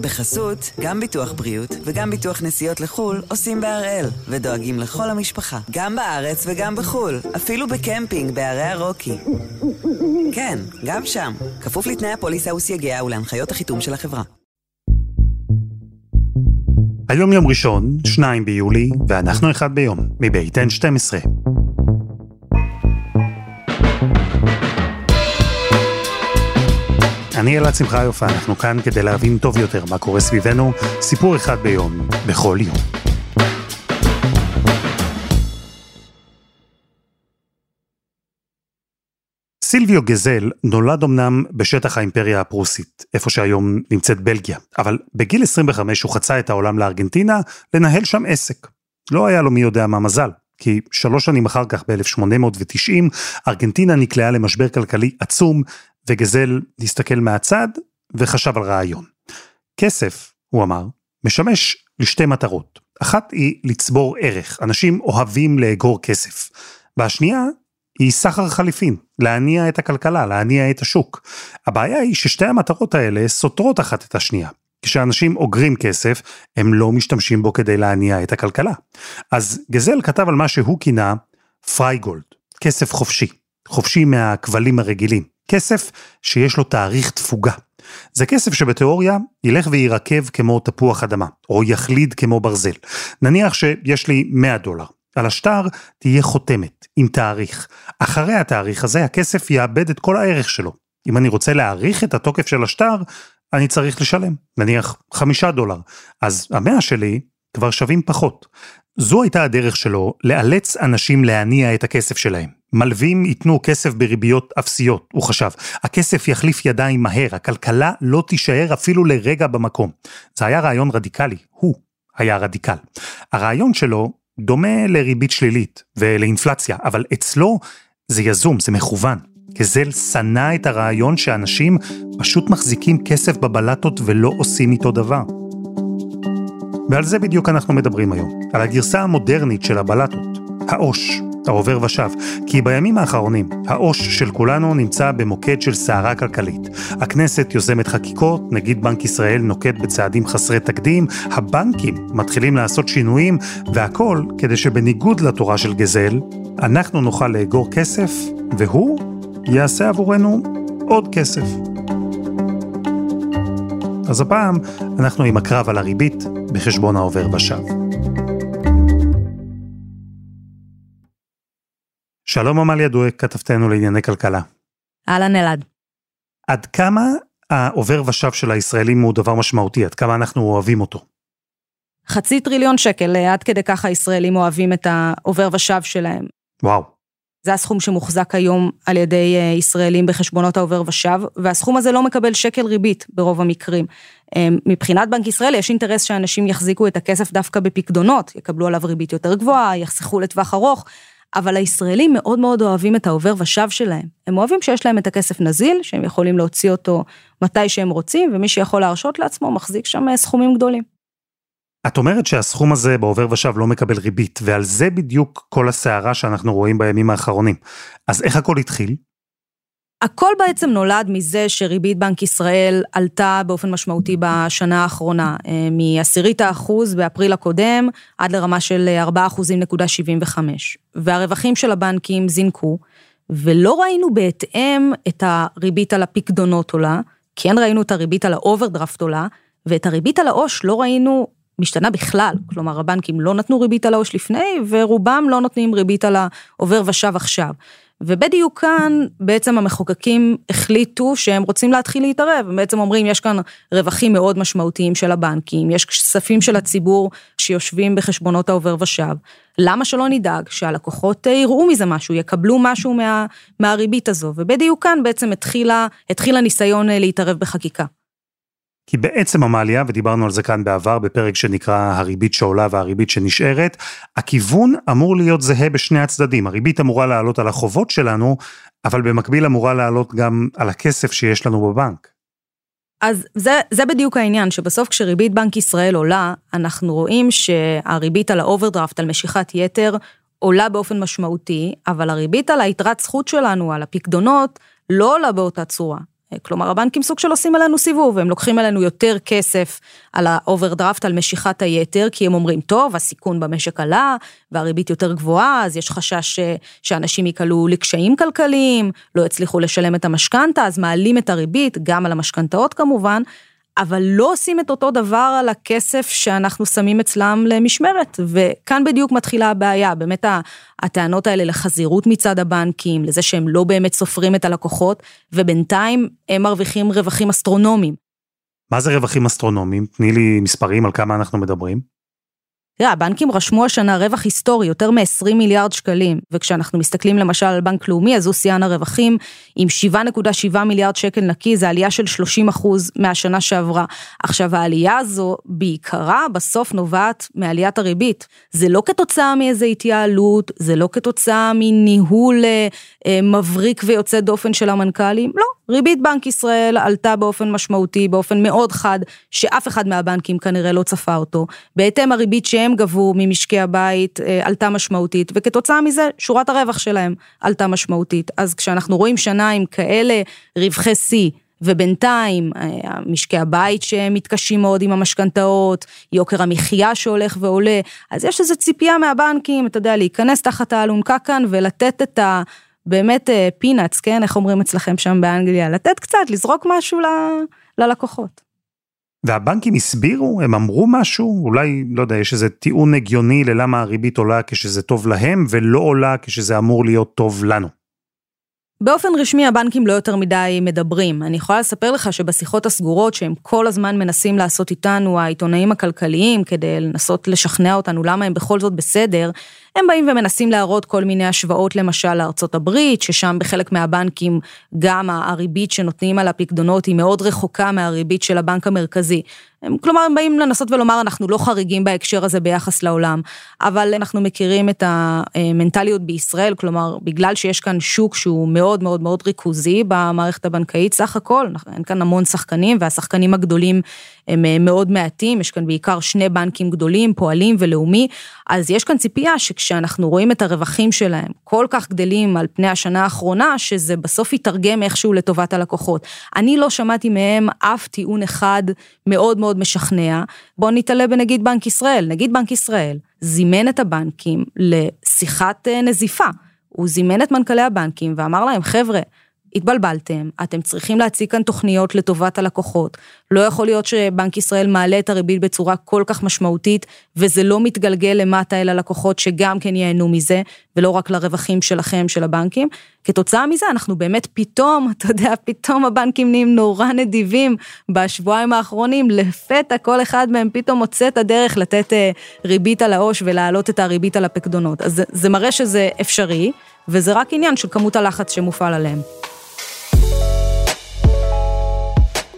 בחסות, גם ביטוח בריאות וגם ביטוח נסיעות לחו"ל עושים בהראל, ודואגים לכל המשפחה, גם בארץ וגם בחו"ל, אפילו בקמפינג בערי הרוקי. כן, גם שם, כפוף לתנאי הפוליסה וסייגיה ולהנחיות החיתום של החברה. היום יום ראשון, 2 ביולי, ואנחנו אחד ביום, מבית N12. אני אלעד שמחה יופה, אנחנו כאן כדי להבין טוב יותר מה קורה סביבנו, סיפור אחד ביום, בכל יום. סילביו גזל נולד אמנם בשטח האימפריה הפרוסית, איפה שהיום נמצאת בלגיה, אבל בגיל 25 הוא חצה את העולם לארגנטינה לנהל שם עסק. לא היה לו מי יודע מה מזל, כי שלוש שנים אחר כך, ב-1890, ארגנטינה נקלעה למשבר כלכלי עצום, וגזל הסתכל מהצד וחשב על רעיון. כסף, הוא אמר, משמש לשתי מטרות. אחת היא לצבור ערך, אנשים אוהבים לאגור כסף. והשנייה היא סחר חליפין, להניע את הכלכלה, להניע את השוק. הבעיה היא ששתי המטרות האלה סותרות אחת את השנייה. כשאנשים אוגרים כסף, הם לא משתמשים בו כדי להניע את הכלכלה. אז גזל כתב על מה שהוא כינה פרייגולד, כסף חופשי, חופשי מהכבלים הרגילים. כסף שיש לו תאריך תפוגה. זה כסף שבתיאוריה ילך ויירקב כמו תפוח אדמה, או יחליד כמו ברזל. נניח שיש לי 100 דולר. על השטר תהיה חותמת עם תאריך. אחרי התאריך הזה הכסף יאבד את כל הערך שלו. אם אני רוצה להאריך את התוקף של השטר, אני צריך לשלם, נניח חמישה דולר. אז המאה שלי כבר שווים פחות. זו הייתה הדרך שלו לאלץ אנשים להניע את הכסף שלהם. מלווים ייתנו כסף בריביות אפסיות, הוא חשב. הכסף יחליף ידיים מהר, הכלכלה לא תישאר אפילו לרגע במקום. זה היה רעיון רדיקלי, הוא היה רדיקל. הרעיון שלו דומה לריבית שלילית ולאינפלציה, אבל אצלו זה יזום, זה מכוון. גזל שנא את הרעיון שאנשים פשוט מחזיקים כסף בבלטות ולא עושים איתו דבר. ועל זה בדיוק אנחנו מדברים היום, על הגרסה המודרנית של הבלטות, העו"ש, העובר ושב, כי בימים האחרונים, העו"ש של כולנו נמצא במוקד של סערה כלכלית. הכנסת יוזמת חקיקות, נגיד בנק ישראל נוקט בצעדים חסרי תקדים, הבנקים מתחילים לעשות שינויים, והכל כדי שבניגוד לתורה של גזל, אנחנו נוכל לאגור כסף, והוא יעשה עבורנו עוד כסף. אז הפעם אנחנו עם הקרב על הריבית בחשבון העובר ושב. שלום עמליה דואק, כתבתנו לענייני כלכלה. אהלן אלעד. עד כמה העובר ושב של הישראלים הוא דבר משמעותי? עד כמה אנחנו אוהבים אותו? חצי טריליון שקל, עד כדי כך הישראלים אוהבים את העובר ושב שלהם. וואו. זה הסכום שמוחזק היום על ידי אה, ישראלים בחשבונות העובר ושב, והסכום הזה לא מקבל שקל ריבית ברוב המקרים. אה, מבחינת בנק ישראל יש אינטרס שאנשים יחזיקו את הכסף דווקא בפקדונות, יקבלו עליו ריבית יותר גבוהה, יחסכו לטווח ארוך, אבל הישראלים מאוד מאוד אוהבים את העובר ושב שלהם. הם אוהבים שיש להם את הכסף נזיל, שהם יכולים להוציא אותו מתי שהם רוצים, ומי שיכול להרשות לעצמו מחזיק שם אה, סכומים גדולים. את אומרת שהסכום הזה בעובר ושב לא מקבל ריבית, ועל זה בדיוק כל הסערה שאנחנו רואים בימים האחרונים. אז איך הכל התחיל? הכל בעצם נולד מזה שריבית בנק ישראל עלתה באופן משמעותי בשנה האחרונה, אה, מעשירית האחוז באפריל הקודם עד לרמה של 4.75. והרווחים של הבנקים זינקו, ולא ראינו בהתאם את הריבית על הפקדונות עולה, כן ראינו את הריבית על האוברדרפט עולה, ואת הריבית על העו"ש לא ראינו משתנה בכלל, כלומר הבנקים לא נתנו ריבית על העו"ש לפני, ורובם לא נותנים ריבית על העובר ושב עכשיו. ובדיוק כאן בעצם המחוקקים החליטו שהם רוצים להתחיל להתערב, הם בעצם אומרים יש כאן רווחים מאוד משמעותיים של הבנקים, יש כספים של הציבור שיושבים בחשבונות העובר ושב, למה שלא נדאג שהלקוחות יראו מזה משהו, יקבלו משהו מה, מהריבית הזו, ובדיוק כאן בעצם התחילה, התחיל הניסיון להתערב בחקיקה. כי בעצם המעלייה, ודיברנו על זה כאן בעבר בפרק שנקרא הריבית שעולה והריבית שנשארת, הכיוון אמור להיות זהה בשני הצדדים. הריבית אמורה לעלות על החובות שלנו, אבל במקביל אמורה לעלות גם על הכסף שיש לנו בבנק. אז זה, זה בדיוק העניין, שבסוף כשריבית בנק ישראל עולה, אנחנו רואים שהריבית על האוברדרפט, על משיכת יתר, עולה באופן משמעותי, אבל הריבית על היתרת זכות שלנו, על הפקדונות, לא עולה באותה צורה. כלומר, הבנקים סוג של עושים עלינו סיבוב, הם לוקחים עלינו יותר כסף על האוברדרפט, על משיכת היתר, כי הם אומרים, טוב, הסיכון במשק עלה, והריבית יותר גבוהה, אז יש חשש שאנשים ייקלעו לקשיים כלכליים, לא יצליחו לשלם את המשכנתה, אז מעלים את הריבית, גם על המשכנתאות כמובן, אבל לא עושים את אותו דבר על הכסף שאנחנו שמים אצלם למשמרת. וכאן בדיוק מתחילה הבעיה, באמת הטענות האלה לחזירות מצד הבנקים, לזה שהם לא באמת סופרים את הלקוחות, ובינתיים הם מרוויחים רווחים אסטרונומיים. מה זה רווחים אסטרונומיים? תני לי מספרים על כמה אנחנו מדברים. תראה, הבנקים רשמו השנה רווח היסטורי, יותר מ-20 מיליארד שקלים, וכשאנחנו מסתכלים למשל על בנק לאומי, אז הוא שיאן הרווחים עם 7.7 מיליארד שקל נקי, זה עלייה של 30 אחוז מהשנה שעברה. עכשיו, העלייה הזו בעיקרה בסוף נובעת מעליית הריבית. זה לא כתוצאה מאיזו התייעלות, זה לא כתוצאה מניהול אה, אה, מבריק ויוצא דופן של המנכ"לים, לא. ריבית בנק ישראל עלתה באופן משמעותי, באופן מאוד חד, שאף אחד מהבנקים כנראה לא צפה אותו. בהתאם הריבית שהם גבו ממשקי הבית אה, עלתה משמעותית, וכתוצאה מזה שורת הרווח שלהם עלתה משמעותית. אז כשאנחנו רואים שנה עם כאלה רווחי שיא, ובינתיים אה, משקי הבית שמתקשים מאוד עם המשכנתאות, יוקר המחיה שהולך ועולה, אז יש איזו ציפייה מהבנקים, אתה יודע, להיכנס תחת האלונקה כאן ולתת את ה... באמת פינאץ, אה, כן, איך אומרים אצלכם שם באנגליה, לתת קצת, לזרוק משהו ל, ללקוחות. והבנקים הסבירו, הם אמרו משהו, אולי, לא יודע, יש איזה טיעון הגיוני ללמה הריבית עולה כשזה טוב להם, ולא עולה כשזה אמור להיות טוב לנו. באופן רשמי הבנקים לא יותר מדי מדברים. אני יכולה לספר לך שבשיחות הסגורות שהם כל הזמן מנסים לעשות איתנו, העיתונאים הכלכליים, כדי לנסות לשכנע אותנו למה הם בכל זאת בסדר, הם באים ומנסים להראות כל מיני השוואות למשל לארצות הברית, ששם בחלק מהבנקים גם הריבית שנותנים על הפקדונות היא מאוד רחוקה מהריבית של הבנק המרכזי. הם, כלומר, הם באים לנסות ולומר, אנחנו לא חריגים בהקשר הזה ביחס לעולם, אבל אנחנו מכירים את המנטליות בישראל, כלומר, בגלל שיש כאן שוק שהוא מאוד מאוד מאוד ריכוזי במערכת הבנקאית סך הכל, אין כאן המון שחקנים, והשחקנים הגדולים הם אה, מאוד מעטים, יש כאן בעיקר שני בנקים גדולים, פועלים ולאומי, אז יש כאן ציפייה שכשאנחנו רואים את הרווחים שלהם כל כך גדלים על פני השנה האחרונה, שזה בסוף יתרגם איכשהו לטובת הלקוחות. אני לא שמעתי מהם אף טיעון אחד מאוד מאוד משכנע. בואו נתעלה בנגיד בנק ישראל. נגיד בנק ישראל זימן את הבנקים לשיחת אה, נזיפה. הוא זימן את מנכ"לי הבנקים ואמר להם, חבר'ה, התבלבלתם, אתם צריכים להציג כאן תוכניות לטובת הלקוחות. לא יכול להיות שבנק ישראל מעלה את הריבית בצורה כל כך משמעותית, וזה לא מתגלגל למטה אל הלקוחות שגם כן ייהנו מזה, ולא רק לרווחים שלכם, של הבנקים. כתוצאה מזה אנחנו באמת פתאום, אתה יודע, פתאום הבנקים נהיים נורא נדיבים בשבועיים האחרונים, לפתע כל אחד מהם פתאום מוצא את הדרך לתת אה, ריבית על העו"ש ולהעלות את הריבית על הפקדונות. אז זה, זה מראה שזה אפשרי, וזה רק עניין של כמות הלחץ שמופעל עליהם.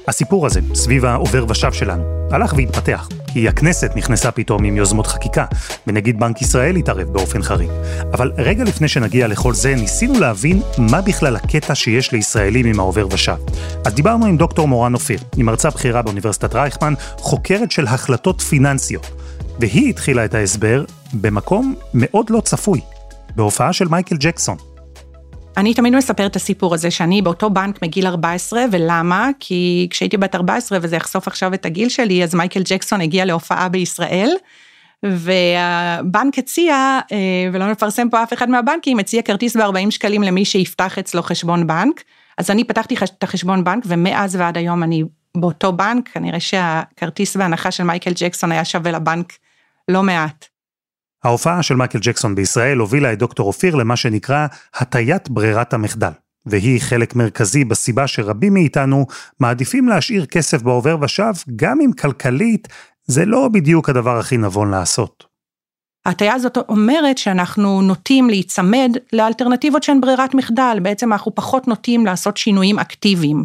הסיפור הזה, סביב העובר ושב שלנו, הלך והתפתח, כי הכנסת נכנסה פתאום עם יוזמות חקיקה, ונגיד בנק ישראל התערב באופן חריג. אבל רגע לפני שנגיע לכל זה, ניסינו להבין מה בכלל הקטע שיש לישראלים עם העובר ושב. אז דיברנו עם דוקטור מורן אופיר, היא מרצה בכירה באוניברסיטת רייכמן, חוקרת של החלטות פיננסיות. והיא התחילה את ההסבר במקום מאוד לא צפוי, בהופעה של מייקל ג'קסון. אני תמיד מספר את הסיפור הזה שאני באותו בנק מגיל 14, ולמה? כי כשהייתי בת 14, וזה יחשוף עכשיו את הגיל שלי, אז מייקל ג'קסון הגיע להופעה בישראל, והבנק הציע, אה, ולא נפרסם פה אף אחד מהבנקים, הציע כרטיס ב-40 שקלים למי שיפתח אצלו חשבון בנק. אז אני פתחתי את החשבון בנק, ומאז ועד היום אני באותו בנק, כנראה שהכרטיס בהנחה של מייקל ג'קסון היה שווה לבנק לא מעט. ההופעה של מייקל ג'קסון בישראל הובילה את דוקטור אופיר למה שנקרא הטיית ברירת המחדל, והיא חלק מרכזי בסיבה שרבים מאיתנו מעדיפים להשאיר כסף בעובר ושב, גם אם כלכלית זה לא בדיוק הדבר הכי נבון לעשות. ההטייה הזאת אומרת שאנחנו נוטים להיצמד לאלטרנטיבות שהן ברירת מחדל, בעצם אנחנו פחות נוטים לעשות שינויים אקטיביים.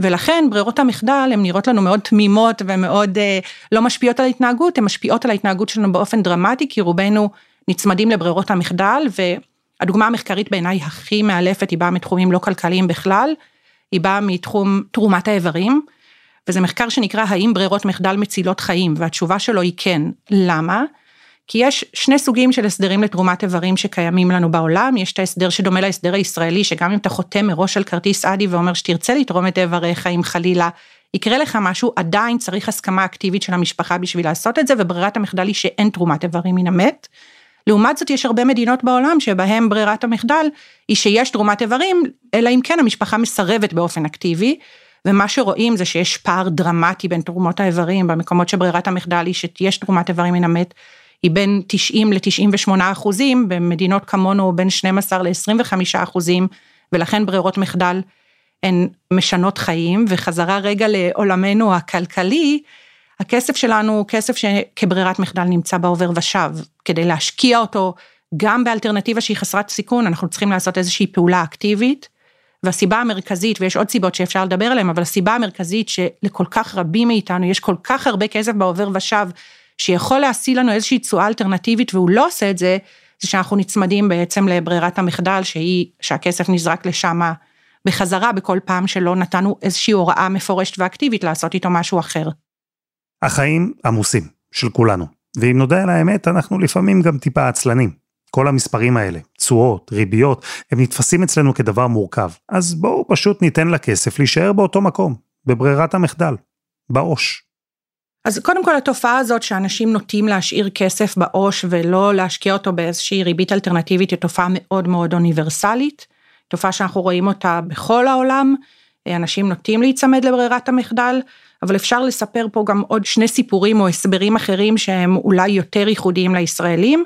ולכן ברירות המחדל הן נראות לנו מאוד תמימות ומאוד אה, לא משפיעות על ההתנהגות, הן משפיעות על ההתנהגות שלנו באופן דרמטי, כי רובנו נצמדים לברירות המחדל, והדוגמה המחקרית בעיניי הכי מאלפת היא באה מתחומים לא כלכליים בכלל, היא באה מתחום תרומת האיברים, וזה מחקר שנקרא האם ברירות מחדל מצילות חיים, והתשובה שלו היא כן. למה? כי יש שני סוגים של הסדרים לתרומת איברים שקיימים לנו בעולם, יש את ההסדר שדומה להסדר הישראלי, שגם אם אתה חותם מראש על כרטיס אדי ואומר שתרצה לתרום את איבריך, אם חלילה יקרה לך משהו, עדיין צריך הסכמה אקטיבית של המשפחה בשביל לעשות את זה, וברירת המחדל היא שאין תרומת איברים מן המת. לעומת זאת יש הרבה מדינות בעולם שבהם ברירת המחדל היא שיש תרומת איברים, אלא אם כן המשפחה מסרבת באופן אקטיבי, ומה שרואים זה שיש פער דרמטי בין תרומות האיברים במקומות שברירת המחדל היא שיש תרומת איברים מן המת, היא בין 90 ל-98 אחוזים, במדינות כמונו בין 12 ל-25 אחוזים, ולכן ברירות מחדל הן משנות חיים, וחזרה רגע לעולמנו הכלכלי, הכסף שלנו הוא כסף שכברירת מחדל נמצא בעובר ושב, כדי להשקיע אותו גם באלטרנטיבה שהיא חסרת סיכון, אנחנו צריכים לעשות איזושהי פעולה אקטיבית. והסיבה המרכזית, ויש עוד סיבות שאפשר לדבר עליהן, אבל הסיבה המרכזית שלכל כך רבים מאיתנו יש כל כך הרבה כסף בעובר ושב, שיכול להשיא לנו איזושהי תשואה אלטרנטיבית והוא לא עושה את זה, זה שאנחנו נצמדים בעצם לברירת המחדל שהיא, שהכסף נזרק לשם בחזרה בכל פעם שלא נתנו איזושהי הוראה מפורשת ואקטיבית לעשות איתו משהו אחר. החיים עמוסים, של כולנו. ואם נודה על האמת, אנחנו לפעמים גם טיפה עצלנים. כל המספרים האלה, תשואות, ריביות, הם נתפסים אצלנו כדבר מורכב. אז בואו פשוט ניתן לכסף להישאר באותו מקום, בברירת המחדל, בעו"ש. אז קודם כל התופעה הזאת שאנשים נוטים להשאיר כסף בעו"ש ולא להשקיע אותו באיזושהי ריבית אלטרנטיבית היא תופעה מאוד מאוד אוניברסלית, תופעה שאנחנו רואים אותה בכל העולם, אנשים נוטים להיצמד לברירת המחדל, אבל אפשר לספר פה גם עוד שני סיפורים או הסברים אחרים שהם אולי יותר ייחודיים לישראלים.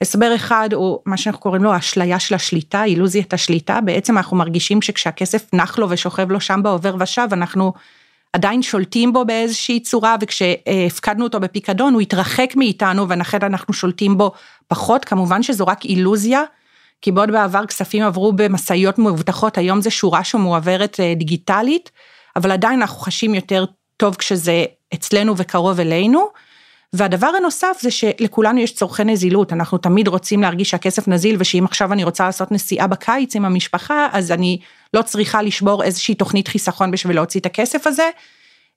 הסבר אחד הוא מה שאנחנו קוראים לו אשליה של השליטה, אילוזיית השליטה, בעצם אנחנו מרגישים שכשהכסף נח לו ושוכב לו שם בעובר ושב, אנחנו עדיין שולטים בו באיזושהי צורה, וכשהפקדנו אותו בפיקדון הוא התרחק מאיתנו ולכן אנחנו שולטים בו פחות, כמובן שזו רק אילוזיה, כי בעוד בעבר כספים עברו במשאיות מבוטחות, היום זה שורה שמועברת אה, דיגיטלית, אבל עדיין אנחנו חשים יותר טוב כשזה אצלנו וקרוב אלינו. והדבר הנוסף זה שלכולנו יש צורכי נזילות, אנחנו תמיד רוצים להרגיש שהכסף נזיל ושאם עכשיו אני רוצה לעשות נסיעה בקיץ עם המשפחה, אז אני לא צריכה לשבור איזושהי תוכנית חיסכון בשביל להוציא את הכסף הזה.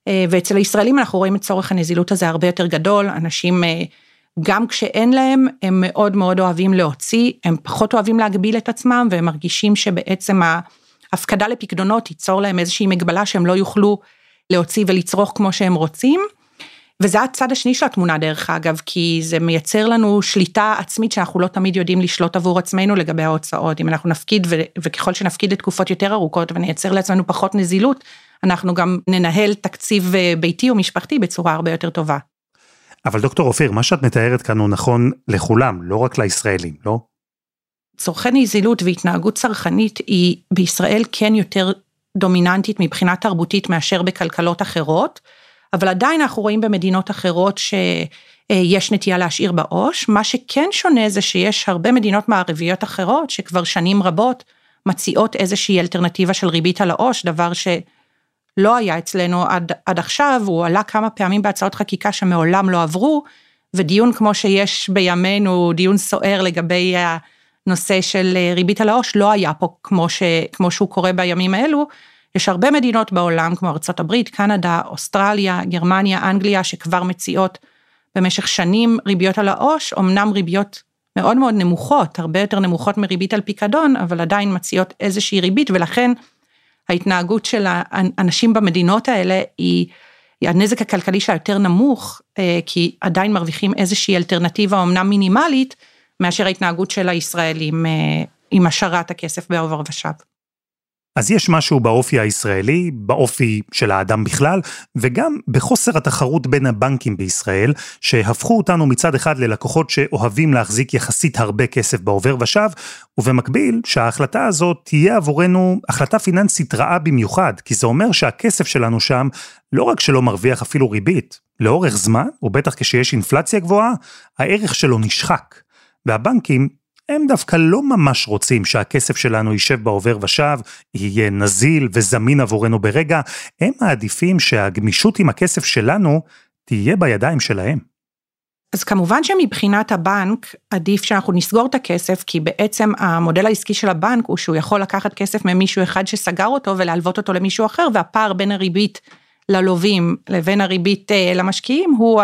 אה, ואצל הישראלים אנחנו רואים את צורך הנזילות הזה הרבה יותר גדול, אנשים אה, גם כשאין להם, הם מאוד מאוד אוהבים להוציא, הם פחות אוהבים להגביל את עצמם והם מרגישים שבעצם ההפקדה לפקדונות תיצור להם איזושהי מגבלה שהם לא יוכלו להוציא ולצרוך כמו שהם רוצים. וזה הצד השני של התמונה דרך אגב, כי זה מייצר לנו שליטה עצמית שאנחנו לא תמיד יודעים לשלוט עבור עצמנו לגבי ההוצאות. אם אנחנו נפקיד, ו- וככל שנפקיד לתקופות יותר ארוכות ונייצר לעצמנו פחות נזילות, אנחנו גם ננהל תקציב אה, ביתי או משפחתי בצורה הרבה יותר טובה. אבל דוקטור אופיר, מה שאת מתארת כאן הוא נכון לכולם, לא רק לישראלים, לא? צורכי נזילות והתנהגות צרכנית היא בישראל כן יותר דומיננטית מבחינה תרבותית מאשר בכלכלות אחרות. אבל עדיין אנחנו רואים במדינות אחרות שיש נטייה להשאיר בעו"ש, מה שכן שונה זה שיש הרבה מדינות מערביות אחרות שכבר שנים רבות מציעות איזושהי אלטרנטיבה של ריבית על העו"ש, דבר שלא היה אצלנו עד, עד עכשיו, הוא עלה כמה פעמים בהצעות חקיקה שמעולם לא עברו, ודיון כמו שיש בימינו, דיון סוער לגבי הנושא של ריבית על העו"ש, לא היה פה כמו, ש, כמו שהוא קורה בימים האלו, יש הרבה מדינות בעולם, כמו ארה"ב, קנדה, אוסטרליה, גרמניה, אנגליה, שכבר מציעות במשך שנים ריביות על העו"ש, אמנם ריביות מאוד מאוד נמוכות, הרבה יותר נמוכות מריבית על פיקדון, אבל עדיין מציעות איזושהי ריבית, ולכן ההתנהגות של האנשים במדינות האלה היא, היא הנזק הכלכלי שלה יותר נמוך, אה, כי עדיין מרוויחים איזושהי אלטרנטיבה אמנם מינימלית, מאשר ההתנהגות של הישראלים אה, עם השארת הכסף בעובר ושב. אז יש משהו באופי הישראלי, באופי של האדם בכלל, וגם בחוסר התחרות בין הבנקים בישראל, שהפכו אותנו מצד אחד ללקוחות שאוהבים להחזיק יחסית הרבה כסף בעובר ושב, ובמקביל שההחלטה הזאת תהיה עבורנו החלטה פיננסית רעה במיוחד, כי זה אומר שהכסף שלנו שם לא רק שלא מרוויח אפילו ריבית, לאורך זמן, ובטח כשיש אינפלציה גבוהה, הערך שלו נשחק. והבנקים הם דווקא לא ממש רוצים שהכסף שלנו יישב בעובר ושב, יהיה נזיל וזמין עבורנו ברגע, הם מעדיפים שהגמישות עם הכסף שלנו תהיה בידיים שלהם. אז כמובן שמבחינת הבנק עדיף שאנחנו נסגור את הכסף, כי בעצם המודל העסקי של הבנק הוא שהוא יכול לקחת כסף ממישהו אחד שסגר אותו ולהלוות אותו למישהו אחר, והפער בין הריבית ללווים לבין הריבית אה, למשקיעים הוא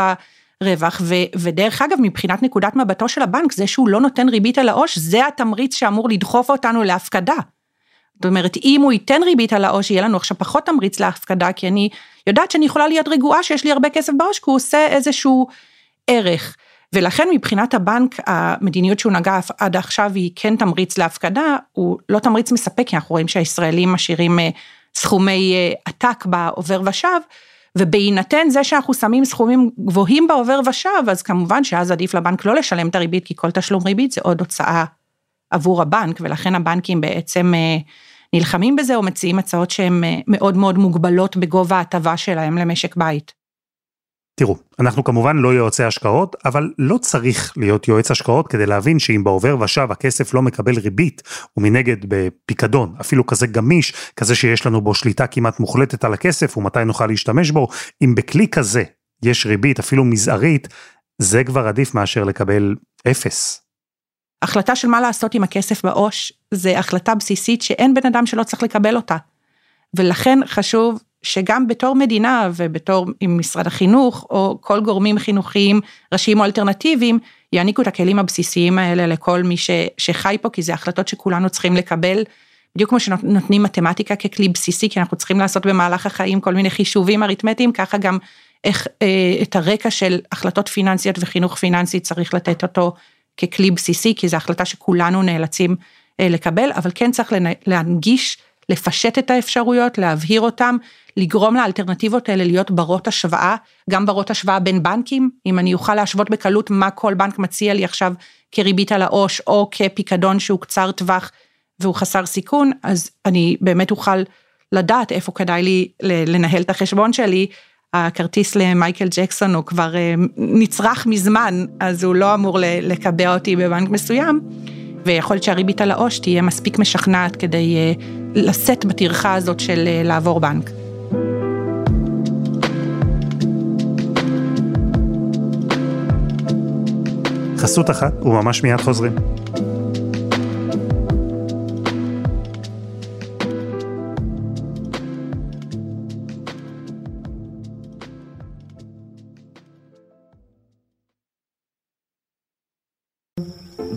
רווח, ו, ודרך אגב, מבחינת נקודת מבטו של הבנק, זה שהוא לא נותן ריבית על העו"ש, זה התמריץ שאמור לדחוף אותנו להפקדה. זאת אומרת, אם הוא ייתן ריבית על העו"ש, יהיה לנו עכשיו פחות תמריץ להפקדה, כי אני יודעת שאני יכולה להיות רגועה שיש לי הרבה כסף בעו"ש, כי הוא עושה איזשהו ערך. ולכן מבחינת הבנק, המדיניות שהוא נגע עד עכשיו היא כן תמריץ להפקדה, הוא לא תמריץ מספק, כי אנחנו רואים שהישראלים משאירים אה, סכומי אה, עתק בעובר ושב, ובהינתן זה שאנחנו שמים סכומים גבוהים בעובר ושב, אז כמובן שאז עדיף לבנק לא לשלם את הריבית, כי כל תשלום ריבית זה עוד הוצאה עבור הבנק, ולכן הבנקים בעצם אה, נלחמים בזה או מציעים הצעות שהן מאוד מאוד מוגבלות בגובה ההטבה שלהם למשק בית. תראו, אנחנו כמובן לא יועצי השקעות, אבל לא צריך להיות יועץ השקעות כדי להבין שאם בעובר ושב הכסף לא מקבל ריבית, ומנגד בפיקדון, אפילו כזה גמיש, כזה שיש לנו בו שליטה כמעט מוחלטת על הכסף ומתי נוכל להשתמש בו, אם בכלי כזה יש ריבית אפילו מזערית, זה כבר עדיף מאשר לקבל אפס. החלטה של מה לעשות עם הכסף בעו"ש, זה החלטה בסיסית שאין בן אדם שלא צריך לקבל אותה. ולכן חשוב שגם בתור מדינה ובתור עם משרד החינוך, או כל גורמים חינוכיים ראשיים או אלטרנטיביים, יעניקו את הכלים הבסיסיים האלה לכל מי ש, שחי פה, כי זה החלטות שכולנו צריכים לקבל, בדיוק כמו שנותנים מתמטיקה ככלי בסיסי, כי אנחנו צריכים לעשות במהלך החיים כל מיני חישובים אריתמטיים, ככה גם איך אה, את הרקע של החלטות פיננסיות וחינוך פיננסי צריך לתת אותו ככלי בסיסי, כי זו החלטה שכולנו נאלצים אה, לקבל, אבל כן צריך להנגיש, לפשט את האפשרויות, להבהיר אותם, לגרום לאלטרנטיבות האלה להיות ברות השוואה, גם ברות השוואה בין בנקים, אם אני אוכל להשוות בקלות מה כל בנק מציע לי עכשיו כריבית על העו"ש, או כפיקדון שהוא קצר טווח והוא חסר סיכון, אז אני באמת אוכל לדעת איפה כדאי לי לנהל את החשבון שלי. הכרטיס למייקל ג'קסון הוא כבר אה, נצרך מזמן, אז הוא לא אמור לקבע אותי בבנק מסוים. ויכול להיות שהריבית על העו"ש תהיה מספיק משכנעת כדי אה, לשאת בטרחה הזאת של אה, לעבור בנק. חסות אחת וממש מיד חוזרים.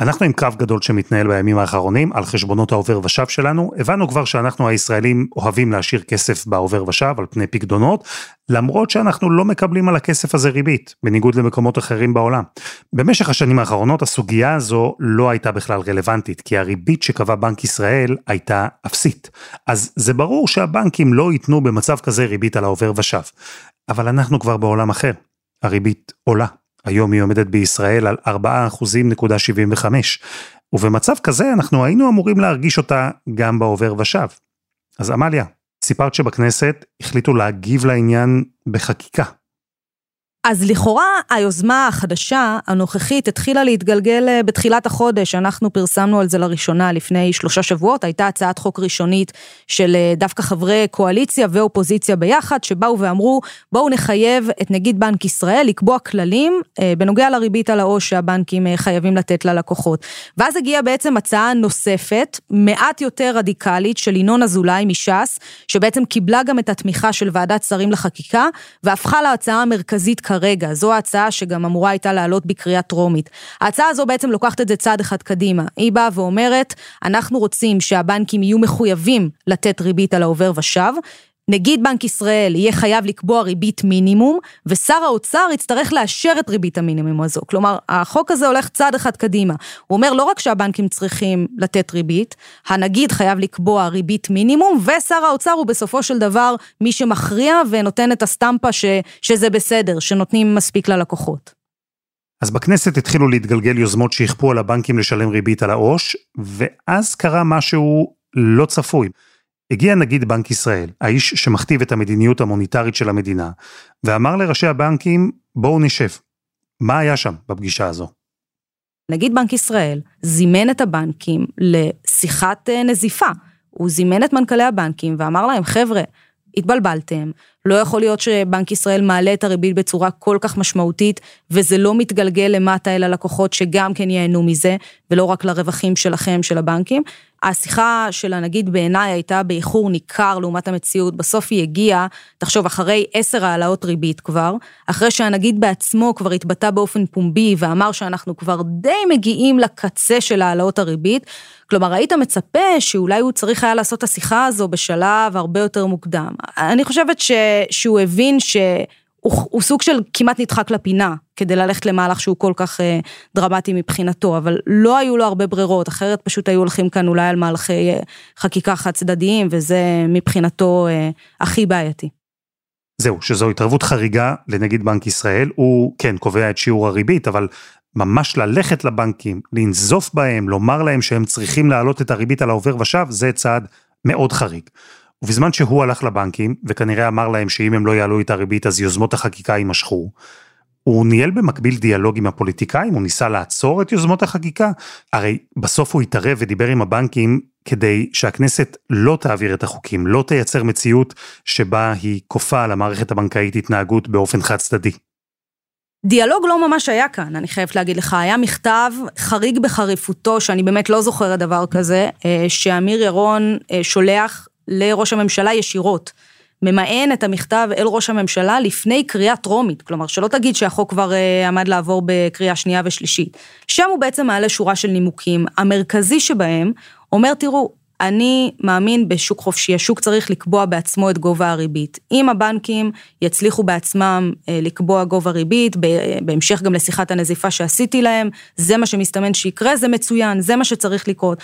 אנחנו עם קרב גדול שמתנהל בימים האחרונים על חשבונות העובר ושב שלנו. הבנו כבר שאנחנו הישראלים אוהבים להשאיר כסף בעובר ושב על פני פקדונות, למרות שאנחנו לא מקבלים על הכסף הזה ריבית, בניגוד למקומות אחרים בעולם. במשך השנים האחרונות הסוגיה הזו לא הייתה בכלל רלוונטית, כי הריבית שקבע בנק ישראל הייתה אפסית. אז זה ברור שהבנקים לא ייתנו במצב כזה ריבית על העובר ושב. אבל אנחנו כבר בעולם אחר. הריבית עולה. היום היא עומדת בישראל על 4.75%, ובמצב כזה אנחנו היינו אמורים להרגיש אותה גם בעובר ושב. אז עמליה, סיפרת שבכנסת החליטו להגיב לעניין בחקיקה. אז לכאורה היוזמה החדשה, הנוכחית, התחילה להתגלגל אה, בתחילת החודש, אנחנו פרסמנו על זה לראשונה לפני שלושה שבועות, הייתה הצעת חוק ראשונית של אה, דווקא חברי קואליציה ואופוזיציה ביחד, שבאו ואמרו, בואו נחייב את נגיד בנק ישראל לקבוע כללים אה, בנוגע לריבית על העו"ש שהבנקים חייבים לתת ללקוחות. ואז הגיעה בעצם הצעה נוספת, מעט יותר רדיקלית, של ינון אזולאי מש"ס, שבעצם קיבלה גם את התמיכה של ועדת שרים לחקיקה, והפכה להצעה המרכזית כרגע. כרגע, זו ההצעה שגם אמורה הייתה לעלות בקריאה טרומית. ההצעה הזו בעצם לוקחת את זה צעד אחד קדימה. היא באה ואומרת, אנחנו רוצים שהבנקים יהיו מחויבים לתת ריבית על העובר ושב, נגיד בנק ישראל יהיה חייב לקבוע ריבית מינימום, ושר האוצר יצטרך לאשר את ריבית המינימום הזו. כלומר, החוק הזה הולך צעד אחד קדימה. הוא אומר לא רק שהבנקים צריכים לתת ריבית, הנגיד חייב לקבוע ריבית מינימום, ושר האוצר הוא בסופו של דבר מי שמכריע ונותן את הסטמפה ש, שזה בסדר, שנותנים מספיק ללקוחות. אז בכנסת התחילו להתגלגל יוזמות שיכפו על הבנקים לשלם ריבית על העו"ש, ואז קרה משהו לא צפוי. הגיע נגיד בנק ישראל, האיש שמכתיב את המדיניות המוניטרית של המדינה, ואמר לראשי הבנקים, בואו נשב. מה היה שם בפגישה הזו? נגיד בנק ישראל זימן את הבנקים לשיחת אה, נזיפה. הוא זימן את מנכ"לי הבנקים ואמר להם, חבר'ה, התבלבלתם, לא יכול להיות שבנק ישראל מעלה את הריבית בצורה כל כך משמעותית, וזה לא מתגלגל למטה אל הלקוחות שגם כן ייהנו מזה, ולא רק לרווחים שלכם, של הבנקים. השיחה של הנגיד בעיניי הייתה באיחור ניכר לעומת המציאות, בסוף היא הגיעה, תחשוב, אחרי עשר העלאות ריבית כבר, אחרי שהנגיד בעצמו כבר התבטא באופן פומבי ואמר שאנחנו כבר די מגיעים לקצה של העלאות הריבית, כלומר, היית מצפה שאולי הוא צריך היה לעשות את השיחה הזו בשלב הרבה יותר מוקדם. אני חושבת ש... שהוא הבין שהוא סוג של כמעט נדחק לפינה כדי ללכת למהלך שהוא כל כך אה, דרמטי מבחינתו, אבל לא היו לו הרבה ברירות, אחרת פשוט היו הולכים כאן אולי על מהלכי אה, חקיקה חד צדדיים, וזה מבחינתו אה, הכי בעייתי. זהו, שזו התערבות חריגה לנגיד בנק ישראל, הוא כן קובע את שיעור הריבית, אבל ממש ללכת לבנקים, לנזוף בהם, לומר להם שהם צריכים להעלות את הריבית על העובר ושב, זה צעד מאוד חריג. ובזמן שהוא הלך לבנקים, וכנראה אמר להם שאם הם לא יעלו את הריבית אז יוזמות החקיקה יימשכו, הוא ניהל במקביל דיאלוג עם הפוליטיקאים, הוא ניסה לעצור את יוזמות החקיקה, הרי בסוף הוא התערב ודיבר עם הבנקים כדי שהכנסת לא תעביר את החוקים, לא תייצר מציאות שבה היא כופה על המערכת הבנקאית התנהגות באופן חד צדדי. דיאלוג לא ממש היה כאן, אני חייבת להגיד לך. היה מכתב חריג בחריפותו, שאני באמת לא זוכרת דבר כזה, אה, שאמיר ירון אה, שולח לראש הממשלה ישירות. ממאן את המכתב אל ראש הממשלה לפני קריאה טרומית, כלומר שלא תגיד שהחוק כבר uh, עמד לעבור בקריאה שנייה ושלישית. שם הוא בעצם מעלה שורה של נימוקים, המרכזי שבהם אומר, תראו, אני מאמין בשוק חופשי, השוק צריך לקבוע בעצמו את גובה הריבית. אם הבנקים יצליחו בעצמם אה, לקבוע גובה ריבית, בהמשך גם לשיחת הנזיפה שעשיתי להם, זה מה שמסתמן שיקרה, זה מצוין, זה מה שצריך לקרות.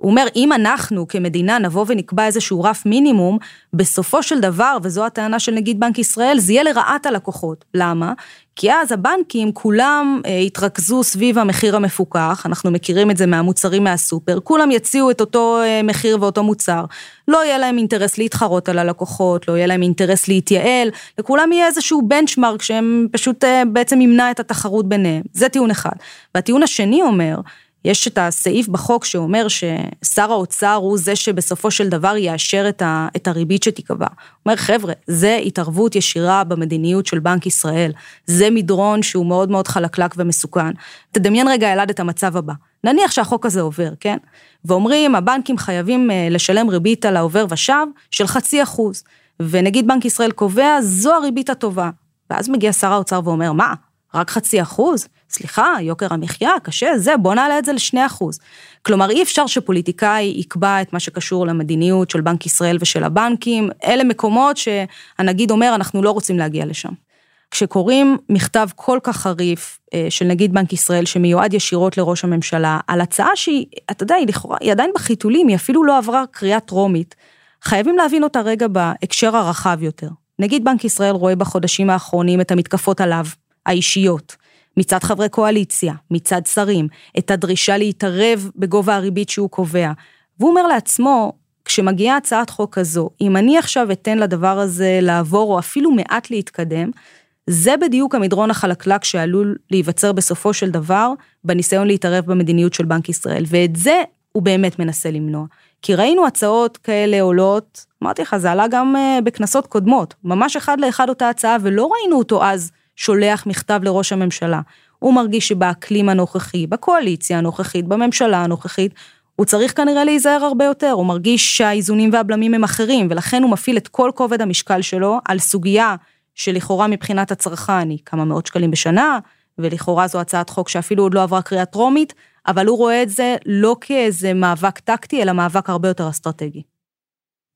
הוא אומר, אם אנחנו כמדינה נבוא ונקבע איזשהו רף מינימום, בסופו של דבר, וזו הטענה של נגיד בנק ישראל, זה יהיה לרעת הלקוחות. למה? כי אז הבנקים כולם אה, יתרכזו סביב המחיר המפוקח, אנחנו מכירים את זה מהמוצרים מהסופר, כולם יציעו את אותו אה, מחיר ואותו מוצר. לא יהיה להם אינטרס להתחרות על הלקוחות, לא יהיה להם אינטרס להתייעל, לכולם יהיה איזשהו בנצ'מרק שהם פשוט אה, בעצם ימנע את התחרות ביניהם. זה טיעון אחד. והטיעון השני אומר, יש את הסעיף בחוק שאומר ששר האוצר הוא זה שבסופו של דבר יאשר את, ה, את הריבית שתיקבע. אומר, חבר'ה, זה התערבות ישירה במדיניות של בנק ישראל. זה מדרון שהוא מאוד מאוד חלקלק ומסוכן. תדמיין רגע, אלעד, את המצב הבא. נניח שהחוק הזה עובר, כן? ואומרים, הבנקים חייבים אה, לשלם ריבית על העובר ושב של חצי אחוז. ונגיד בנק ישראל קובע, זו הריבית הטובה. ואז מגיע שר האוצר ואומר, מה, רק חצי אחוז? סליחה, יוקר המחיה, קשה, זה, בוא נעלה את זה לשני אחוז. כלומר, אי אפשר שפוליטיקאי יקבע את מה שקשור למדיניות של בנק ישראל ושל הבנקים, אלה מקומות שהנגיד אומר, אנחנו לא רוצים להגיע לשם. כשקוראים מכתב כל כך חריף אה, של נגיד בנק ישראל, שמיועד ישירות לראש הממשלה, על הצעה שהיא, אתה יודע, היא לכאורה, היא עדיין בחיתולים, היא אפילו לא עברה קריאה טרומית, חייבים להבין אותה רגע בהקשר הרחב יותר. נגיד בנק ישראל רואה בחודשים האחרונים את המתקפות עליו, האישיות, מצד חברי קואליציה, מצד שרים, את הדרישה להתערב בגובה הריבית שהוא קובע. והוא אומר לעצמו, כשמגיעה הצעת חוק כזו, אם אני עכשיו אתן לדבר הזה לעבור או אפילו מעט להתקדם, זה בדיוק המדרון החלקלק שעלול להיווצר בסופו של דבר בניסיון להתערב במדיניות של בנק ישראל, ואת זה הוא באמת מנסה למנוע. כי ראינו הצעות כאלה עולות, אמרתי לך, זה עלה גם אה, בכנסות קודמות, ממש אחד לאחד אותה הצעה, ולא ראינו אותו אז שולח מכתב לראש הממשלה. הוא מרגיש שבאקלים הנוכחי, בקואליציה הנוכחית, בממשלה הנוכחית, הוא צריך כנראה להיזהר הרבה יותר, הוא מרגיש שהאיזונים והבלמים הם אחרים, ולכן הוא מפעיל את כל כובד המשקל שלו על סוגיה שלכאורה מבחינת הצרכן היא כמה מאות שקלים בשנה, ולכאורה זו הצעת חוק שאפילו עוד לא עברה קריאה טרומית, אבל הוא רואה את זה לא כאיזה מאבק טקטי, אלא מאבק הרבה יותר אסטרטגי.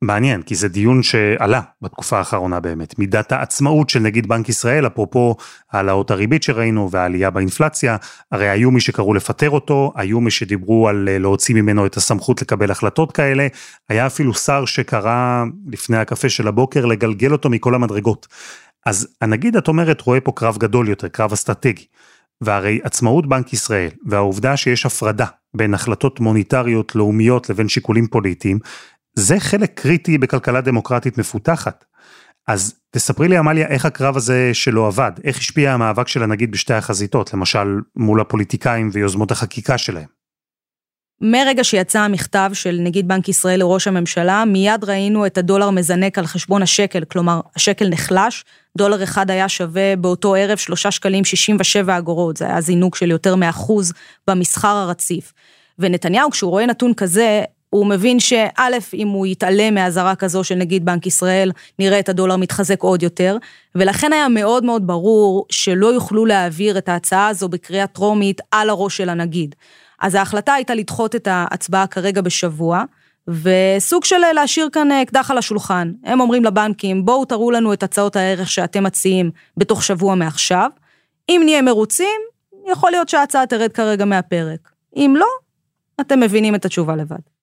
מעניין, כי זה דיון שעלה בתקופה האחרונה באמת. מידת העצמאות של נגיד בנק ישראל, אפרופו העלאות הריבית שראינו והעלייה באינפלציה, הרי היו מי שקראו לפטר אותו, היו מי שדיברו על אה, להוציא ממנו את הסמכות לקבל החלטות כאלה, היה אפילו שר שקרא לפני הקפה של הבוקר לגלגל אותו מכל המדרגות. אז הנגיד, את אומרת, רואה פה קרב גדול יותר, קרב אסטרטגי. והרי עצמאות בנק ישראל והעובדה שיש הפרדה בין החלטות מוניטריות לאומיות לבין שיקולים פוליטיים, זה חלק קריטי בכלכלה דמוקרטית מפותחת. אז תספרי לי עמליה איך הקרב הזה שלו עבד, איך השפיע המאבק של הנגיד בשתי החזיתות, למשל מול הפוליטיקאים ויוזמות החקיקה שלהם. מרגע שיצא המכתב של נגיד בנק ישראל לראש הממשלה, מיד ראינו את הדולר מזנק על חשבון השקל, כלומר, השקל נחלש, דולר אחד היה שווה באותו ערב 3 שקלים 67 אגורות, זה היה זינוק של יותר מאחוז במסחר הרציף. ונתניהו, כשהוא רואה נתון כזה, הוא מבין שא', אם הוא יתעלם מאזהרה כזו של נגיד בנק ישראל, נראה את הדולר מתחזק עוד יותר, ולכן היה מאוד מאוד ברור שלא יוכלו להעביר את ההצעה הזו בקריאה טרומית על הראש של הנגיד. אז ההחלטה הייתה לדחות את ההצבעה כרגע בשבוע, וסוג של להשאיר כאן אקדח על השולחן. הם אומרים לבנקים, בואו תראו לנו את הצעות הערך שאתם מציעים בתוך שבוע מעכשיו. אם נהיה מרוצים, יכול להיות שההצעה תרד כרגע מהפרק. אם לא, אתם מבינים את התשובה לבד.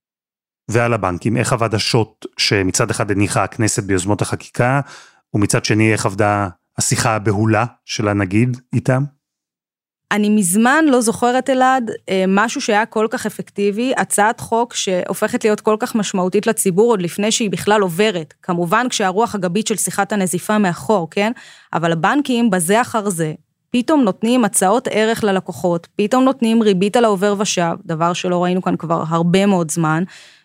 ועל הבנקים, איך עבד השוט שמצד אחד הניחה הכנסת ביוזמות החקיקה, ומצד שני איך עבדה השיחה הבהולה של הנגיד איתם? אני מזמן לא זוכרת, אלעד, אה, משהו שהיה כל כך אפקטיבי, הצעת חוק שהופכת להיות כל כך משמעותית לציבור עוד לפני שהיא בכלל עוברת. כמובן כשהרוח הגבית של שיחת הנזיפה מאחור, כן? אבל הבנקים בזה אחר זה, פתאום נותנים הצעות ערך ללקוחות, פתאום נותנים ריבית על העובר ושב, דבר שלא ראינו כאן כבר הרבה מאוד זמן.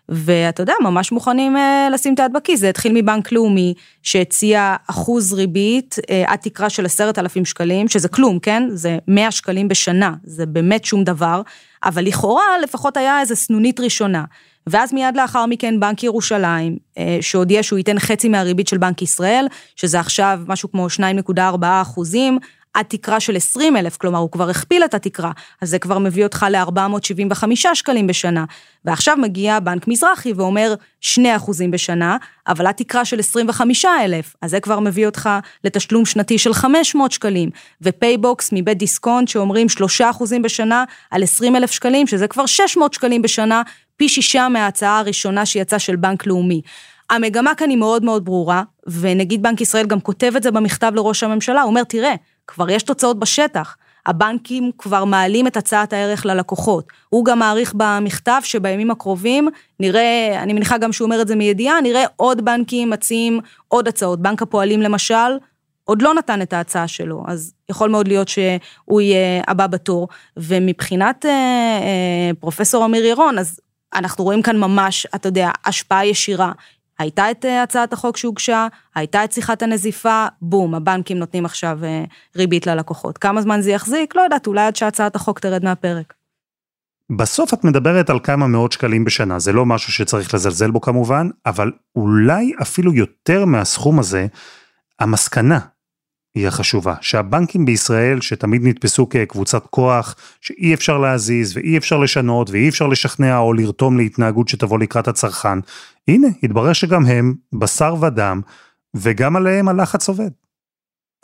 ואתה יודע, ממש מוכנים אה, לשים את היד בכיס. זה התחיל מבנק לאומי, שהציע אחוז ריבית אה, עד תקרה של עשרת אלפים שקלים, שזה כלום, כן? זה 100 שקלים בשנה, זה באמת שום דבר, אבל לכאורה לפחות היה איזו סנונית ראשונה. ואז מיד לאחר מכן בנק ירושלים, אה, שהודיע שהוא ייתן חצי מהריבית של בנק ישראל, שזה עכשיו משהו כמו 2.4 אחוזים, עד תקרה של 20 אלף, כלומר הוא כבר הכפיל את התקרה, אז זה כבר מביא אותך ל-475 שקלים בשנה. ועכשיו מגיע בנק מזרחי ואומר 2 אחוזים בשנה, אבל התקרה של 25 אלף, אז זה כבר מביא אותך לתשלום שנתי של 500 שקלים. ופייבוקס מבית דיסקונט שאומרים 3 אחוזים בשנה על 20 אלף שקלים, שזה כבר 600 שקלים בשנה, פי שישה מההצעה הראשונה שיצאה של בנק לאומי. המגמה כאן היא מאוד מאוד ברורה, ונגיד בנק ישראל גם כותב את זה במכתב לראש הממשלה, הוא אומר, תראה, כבר יש תוצאות בשטח. הבנקים כבר מעלים את הצעת הערך ללקוחות. הוא גם מעריך במכתב שבימים הקרובים נראה, אני מניחה גם שהוא אומר את זה מידיעה, נראה עוד בנקים מציעים עוד הצעות. בנק הפועלים למשל, עוד לא נתן את ההצעה שלו, אז יכול מאוד להיות שהוא יהיה הבא בתור. ומבחינת אה, אה, פרופסור אמיר ירון, אז אנחנו רואים כאן ממש, אתה יודע, השפעה ישירה. הייתה את אה, הצעת החוק שהוגשה, הייתה את שיחת הנזיפה, בום, הבנקים נותנים עכשיו אה, ריבית ללקוחות. כמה זמן זה יחזיק? לא יודעת, אולי עד שהצעת החוק תרד מהפרק. בסוף את מדברת על כמה מאות שקלים בשנה, זה לא משהו שצריך לזלזל בו כמובן, אבל אולי אפילו יותר מהסכום הזה, המסקנה היא החשובה, שהבנקים בישראל, שתמיד נתפסו כקבוצת כוח, שאי אפשר להזיז ואי אפשר לשנות ואי אפשר לשכנע או לרתום להתנהגות שתבוא לקראת הצרכן, הנה, התברר שגם הם בשר ודם, וגם עליהם הלחץ עובד.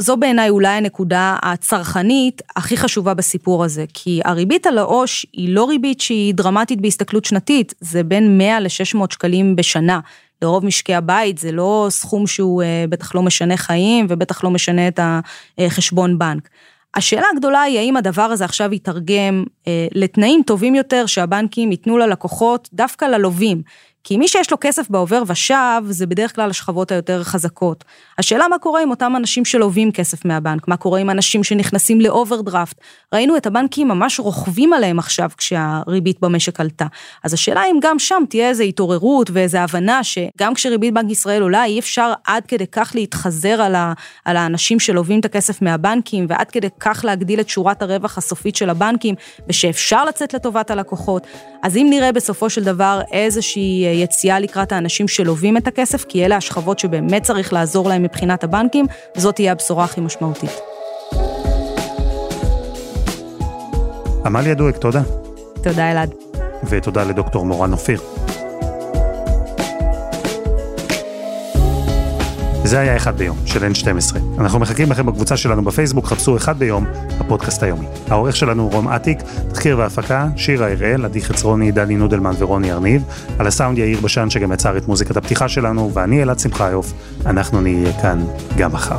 זו בעיניי אולי הנקודה הצרכנית הכי חשובה בסיפור הזה, כי הריבית על העו"ש היא לא ריבית שהיא דרמטית בהסתכלות שנתית, זה בין 100 ל-600 שקלים בשנה. לרוב משקי הבית זה לא סכום שהוא אה, בטח לא משנה חיים ובטח לא משנה את החשבון בנק. השאלה הגדולה היא האם הדבר הזה עכשיו יתרגם אה, לתנאים טובים יותר שהבנקים ייתנו ללקוחות, דווקא ללווים. כי מי שיש לו כסף בעובר ושב, זה בדרך כלל השכבות היותר חזקות. השאלה מה קורה עם אותם אנשים שלווים כסף מהבנק, מה קורה עם אנשים שנכנסים לאוברדרפט. ראינו את הבנקים ממש רוכבים עליהם עכשיו כשהריבית במשק עלתה. אז השאלה אם גם שם תהיה איזו התעוררות ואיזו הבנה שגם כשריבית בנק ישראל עולה, אי אפשר עד כדי כך להתאכזר על, ה, על האנשים שלווים את הכסף מהבנקים, ועד כדי כך להגדיל את שורת הרווח הסופית של הבנקים, ושאפשר לצאת לטובת הלקוחות. אז אם נראה בסופו של דבר איזושהי יציאה לקראת האנשים שלווים את הכסף, כי אלה השכבות שבאמת צריך לעזור להם מבחינת הבנקים, זאת תהיה הבשורה הכי משמעותית. עמליה דואק, תודה. תודה אלעד. ותודה לדוקטור מורן אופיר. זה היה אחד ביום של N12. אנחנו מחכים לכם בקבוצה שלנו בפייסבוק, חפשו אחד ביום, הפודקאסט היומי. העורך שלנו רום אטיק, תחקיר והפקה, שירה הראל, עדי חצרוני, דני נודלמן ורוני ארניב, על הסאונד יאיר בשן שגם יצר את מוזיקת הפתיחה שלנו, ואני אלעד שמחיוף, אנחנו נהיה כאן גם מחר.